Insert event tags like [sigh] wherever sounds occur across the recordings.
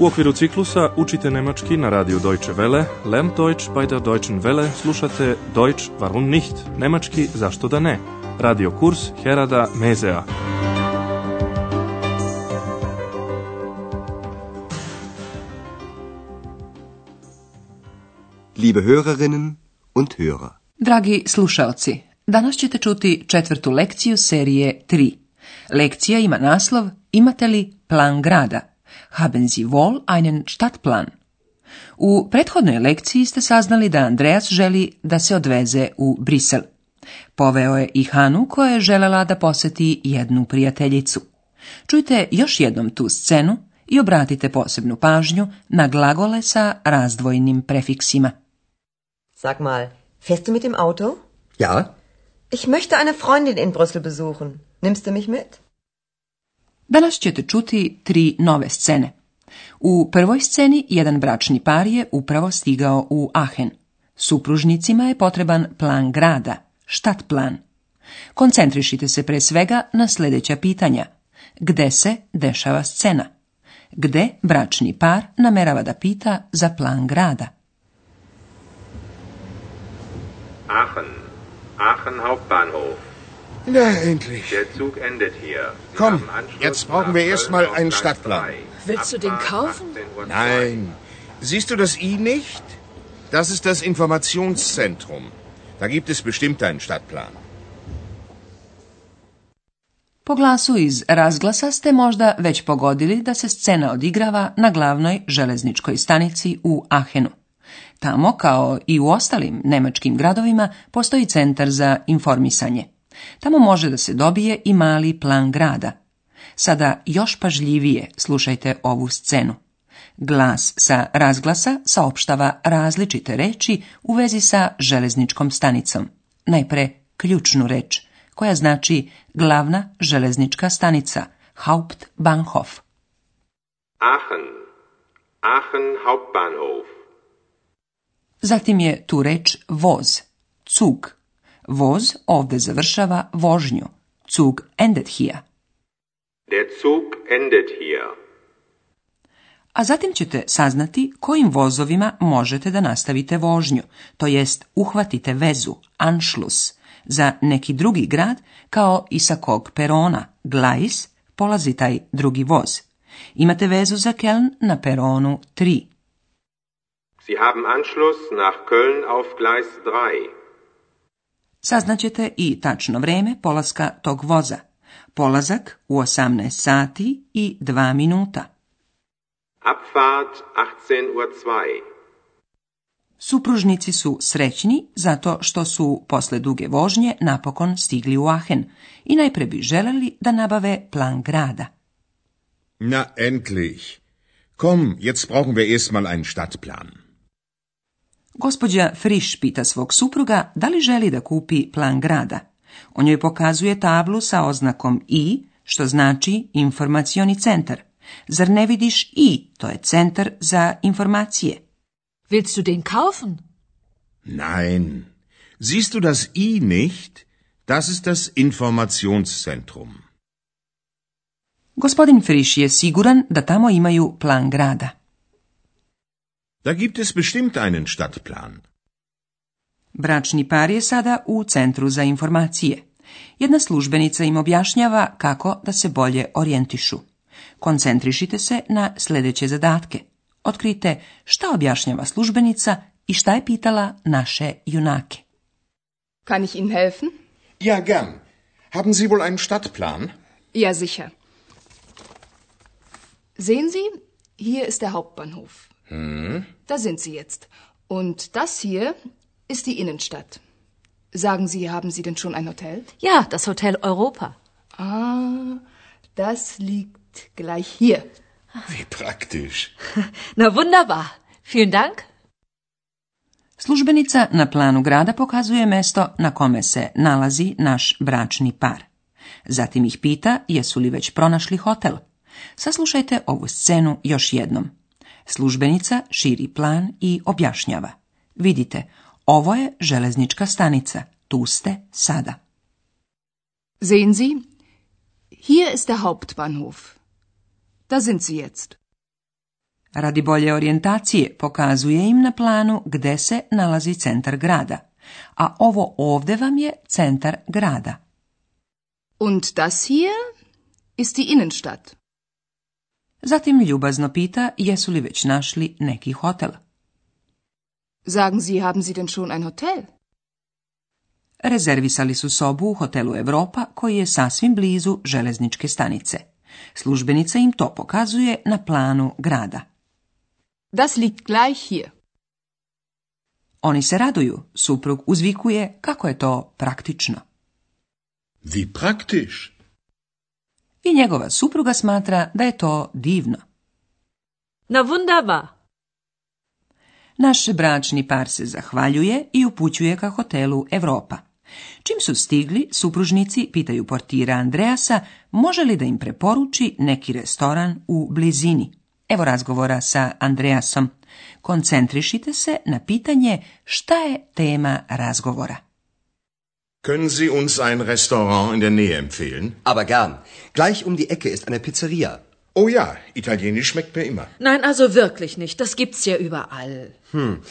U okviru ciklusa učite nemački na radiju Deutsche Welle, Lern Deutsch bei der Deutschen Welle, slušate Deutsch warum nicht, nemački zašto da ne, radio kurs Herada Mezea. Liebe Hörerinnen und Hörer. Dragi slušaoci, danas ćete čuti četvrtu lekciju serije 3. Lekcija ima naslov Imate li plan grada? Haben Sie wohl einen Stadtplan? U prethodnoj lekciji ste saznali da Andreas želi da se odveze u Brisel. Poveo je i Hanu koja je želela da poseti jednu prijateljicu. Čujte još jednom tu scenu i obratite posebnu pažnju na glagole sa razdvojnim prefiksima. Sag mal, fährst du mit dem Auto? Ja. Ich möchte eine Freundin in Brüssel besuchen. Nimmst du mich mit? Danas ćete čuti tri nove scene. U prvoj sceni jedan bračni par je upravo stigao u Ahen. Supružnicima je potreban plan grada, štat plan. Koncentrišite se pre svega na sljedeća pitanja. Gde se dešava scena? Gde bračni par namerava da pita za plan grada? Aachen, Aachen Hauptbahnhof. Na, endlich. Der Zug endet hier. Sie Komm, jetzt brauchen wir erstmal einen Stadtplan. Willst du den kaufen? Nein. Siehst du das I nicht? Das ist das Informationszentrum. Da gibt es bestimmt einen Stadtplan. Po glasu iz razglasa ste možda već pogodili da se scena odigrava na glavnoj železničkoj stanici u Ahenu. Tamo, kao i u ostalim nemačkim gradovima, postoji centar za informisanje. Tamo može da se dobije i mali plan grada. Sada još pažljivije slušajte ovu scenu. Glas sa razglasa saopštava različite reči u vezi sa železničkom stanicom. Najpre ključnu reč, koja znači glavna železnička stanica, Hauptbahnhof. Aachen, Aachen Hauptbahnhof. Zatim je tu reč voz, cug. Voz ovdje završava vožnju. Zug endet hier. Der Zug endet hier. A zatim ćete saznati kojim vozovima možete da nastavite vožnju, to jest uhvatite vezu, anšlus, za neki drugi grad kao i sa kog perona, glajs, polazi taj drugi voz. Imate vezu za Keln na peronu 3. Sie haben Anschluss nach Köln auf Gleis 3. Saznaćete i tačno vreme polaska tog voza. Polazak u 18 sati i 2 minuta. Abfahrt 18.02 Supružnici su srećni zato što su posle duge vožnje napokon stigli u Aachen i najpre bi želeli da nabave plan grada. Na endlich. Komm, jetzt brauchen wir erstmal einen Stadtplan. Gospođa Friš pita svog supruga da li želi da kupi plan grada. On joj pokazuje tablu sa oznakom I, što znači informacioni centar. Zar ne vidiš I, to je centar za informacije. Willst du den kaufen? Nein. Siehst du das I nicht? Das ist das Informationszentrum. Gospodin Friš je siguran da tamo imaju plan grada. Da gibt es bestimmt einen Stadtplan. Bračni par je sada u centru za informacije. Jedna službenica im objašnjava kako da se bolje orijentišu. Koncentrišite se na sljedeće zadatke. Otkrijte šta objašnjava službenica i šta je pitala naše junake. Kann ich Ihnen helfen? Ja, gern. Haben Sie wohl einen Stadtplan? Ja, sicher. Sehen Sie, hier ist der Hauptbahnhof. Hm? Da sind Sie jetzt. Und das hier ist die Innenstadt. Sagen Sie, haben Sie denn schon ein Hotel? Ja, das Hotel Europa. Ah, das liegt gleich hier. Wie praktisch. [laughs] Na wunderbar. Vielen Dank. Službenica na planu grada pokazuje mesto na kome se nalazi naš bračni par. Zatim ih pita jesu li već pronašli hotel. Saslušajte ovu scenu još jednom. Službenica širi plan i objašnjava. Vidite, ovo je železnička stanica. Tu ste sada. Sehen Sie, hier ist der Hauptbahnhof. Da sind Sie jetzt. Radi bolje orijentacije pokazuje im na planu gde se nalazi centar grada, a ovo ovde vam je centar grada. Und das hier ist die Innenstadt. Zatim ljubazno pita jesu li već našli neki hotel. Sagen Sie, haben Sie denn schon ein hotel? Rezervisali su sobu u hotelu Europa koji je sasvim blizu železničke stanice. Službenica im to pokazuje na planu grada. Das liegt gleich hier. Oni se raduju, suprug uzvikuje kako je to praktično. Wie praktisch! i njegova supruga smatra da je to divno. Na Naš bračni par se zahvaljuje i upućuje ka hotelu Europa. Čim su stigli, supružnici pitaju portira Andreasa može li da im preporuči neki restoran u blizini. Evo razgovora sa Andreasom. Koncentrišite se na pitanje šta je tema razgovora. Können Sie uns ein Restaurant in der Nähe empfehlen? Aber gern. Gleich um die Ecke ist eine Pizzeria. Oh ja, italienisch schmeckt mir immer. Nein, also wirklich nicht. Das gibt's ja überall. Hm.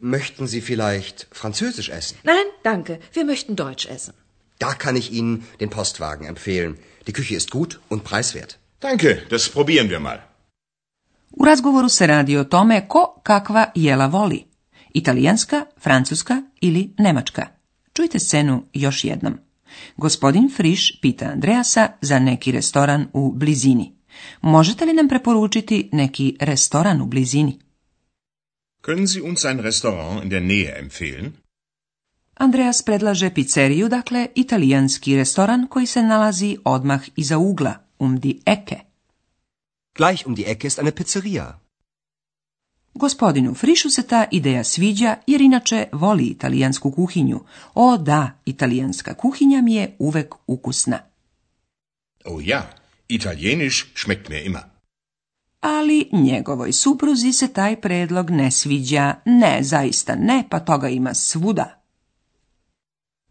Möchten Sie vielleicht französisch essen? Nein, danke. Wir möchten deutsch essen. Da kann ich Ihnen den Postwagen empfehlen. Die Küche ist gut und preiswert. Danke, das probieren wir mal. U razgovoru se radi o tome ko kakva jela voli. Italijanska, francuska ili nemačka. Čujte scenu još jednom. Gospodin Friš pita Andreasa za neki restoran u blizini. Možete li nam preporučiti neki restoran u blizini? Können Sie uns ein Restaurant in der Nähe empfehlen? Andreas predlaže pizzeriju, dakle italijanski restoran koji se nalazi odmah iza ugla, um die Ecke. Gleich um die Ecke ist eine Pizzeria. Gospodinu Frišu se ta ideja sviđa jer inače voli italijansku kuhinju. O da, italijanska kuhinja mi je uvek ukusna. O ja, italijeniš šmekt me ima. Ali njegovoj supruzi se taj predlog ne sviđa. Ne, zaista ne, pa toga ima svuda.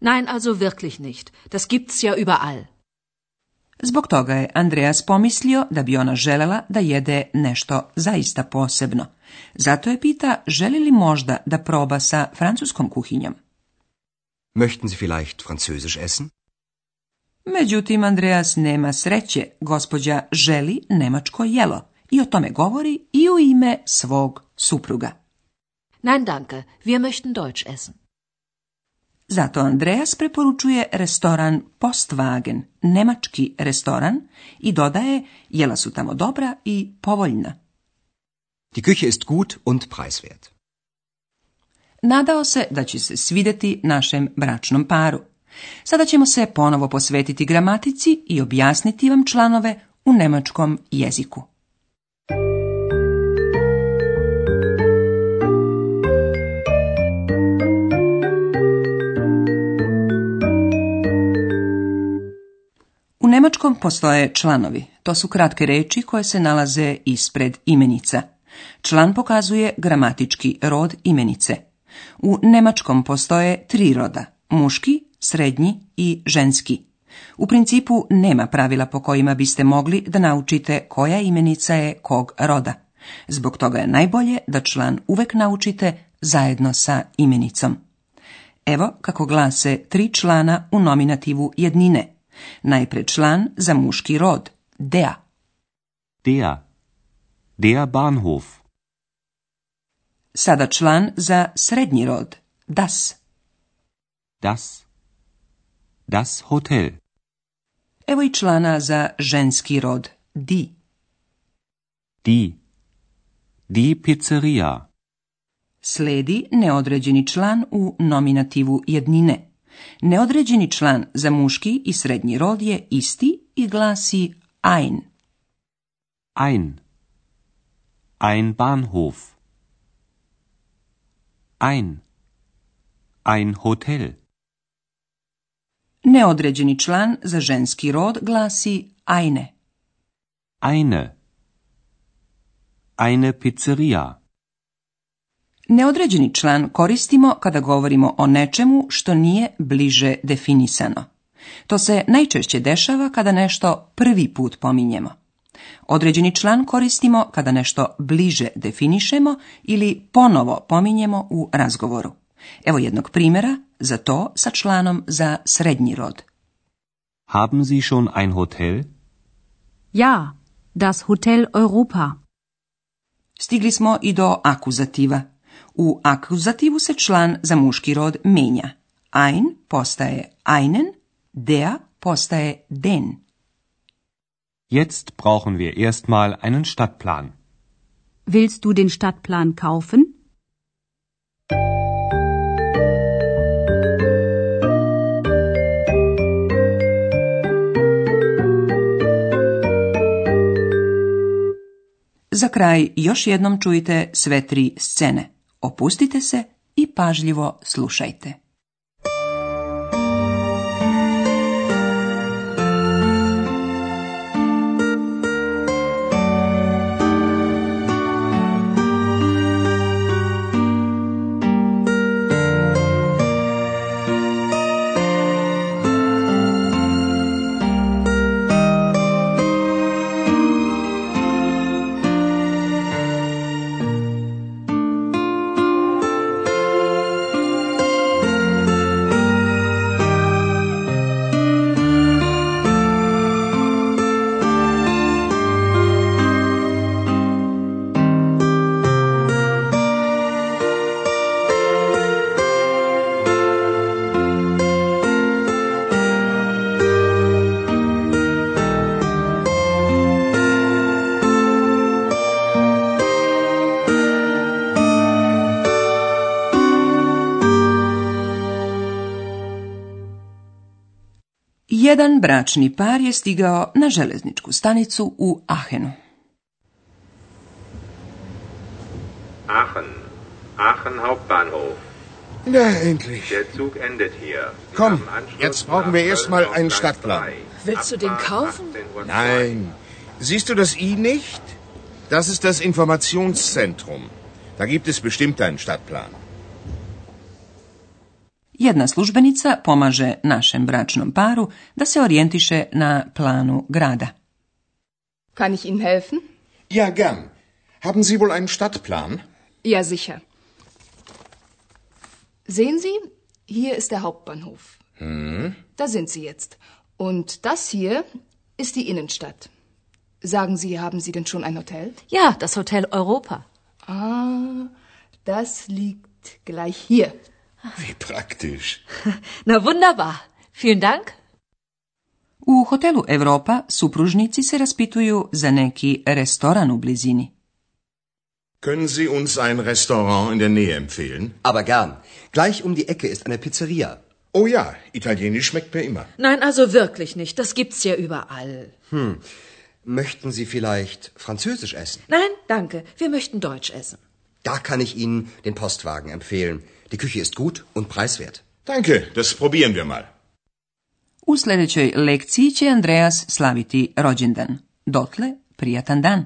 Nein, also wirklich nicht. Das gibt's ja überall. Zbog toga je Andreas pomislio da bi ona želela da jede nešto zaista posebno. Zato je pita želi li možda da proba sa francuskom kuhinjom. Möchten Sie vielleicht französisch essen? Međutim, Andreas nema sreće, gospođa želi nemačko jelo i o tome govori i u ime svog supruga. Nein, danke, wir möchten Deutsch essen. Zato Andreas preporučuje restoran Postwagen, nemački restoran, i dodaje jela su tamo dobra i povoljna. Die Küche ist gut und preiswert. Nadao se da će se svideti našem bračnom paru. Sada ćemo se ponovo posvetiti gramatici i objasniti vam članove u nemačkom jeziku. postoje članovi. To su kratke reči koje se nalaze ispred imenica. Član pokazuje gramatički rod imenice. U nemačkom postoje tri roda, muški, srednji i ženski. U principu nema pravila po kojima biste mogli da naučite koja imenica je kog roda. Zbog toga je najbolje da član uvek naučite zajedno sa imenicom. Evo kako glase tri člana u nominativu jednine. Najpre član za muški rod, der. Der. Der Bahnhof. Sada član za srednji rod, das. Das. Das Hotel. Evo i člana za ženski rod, di. Di. Di pizzeria. Sledi neodređeni član u nominativu jednine. Neodređeni član za muški i srednji rod je isti i glasi ein. Ein. Ein Bahnhof. Ein. Ein Hotel. Neodređeni član za ženski rod glasi eine. Eine. Eine Pizzeria. Neodređeni član koristimo kada govorimo o nečemu što nije bliže definisano. To se najčešće dešava kada nešto prvi put pominjemo. Određeni član koristimo kada nešto bliže definišemo ili ponovo pominjemo u razgovoru. Evo jednog primjera za to sa članom za srednji rod. Haben Sie schon ein Hotel? Ja, das Hotel Europa. Stigli smo i do akuzativa. U akuzativu se član za muški rod menja. Ein postaje einen, der postaje den. Jetzt brauchen wir erstmal einen Stadtplan. Willst du den Stadtplan kaufen? Za kraj još jednom čujte sve tri scene. Opustite se i pažljivo slušajte. Jedan bračni par je stigao na železničku stanicu u Ahenu. Aachen. Aachen Hauptbahnhof. Na, endlich. Der Zug endet hier. Komm, jetzt brauchen wir erstmal einen Stadtplan. Willst du den kaufen? Nein. Siehst du das I nicht? Das ist das Informationszentrum. Da gibt es bestimmt einen Stadtplan jedna službenica pomaže našem bračnom paru da se orijentiše na planu grada. Kann ich Ihnen helfen? Ja, gern. Haben Sie wohl einen Stadtplan? Ja, sicher. Sehen Sie, hier ist der Hauptbahnhof. Hm? Da sind Sie jetzt. Und das hier ist die Innenstadt. Sagen Sie, haben Sie denn schon ein Hotel? Ja, das Hotel Europa. Ah, das liegt gleich hier. Wie praktisch. [laughs] Na wunderbar. Vielen Dank. U hotelu Europa supružnici se raspituju za neki restoran u blizini. Können Sie uns ein Restaurant in der Nähe empfehlen? Aber gern. Gleich um die Ecke ist eine Pizzeria. Oh ja, italienisch schmeckt mir immer. Nein, also wirklich nicht. Das gibt's ja überall. Hm. Möchten Sie vielleicht französisch essen? Nein, danke. Wir möchten deutsch essen. Da kann ich Ihnen den Postwagen empfehlen. Die Küche ist gut und preiswert. Danke, das probieren wir mal. U sljedećoj lekciji će Andreas slaviti rođendan. Dotle, prijatan dan.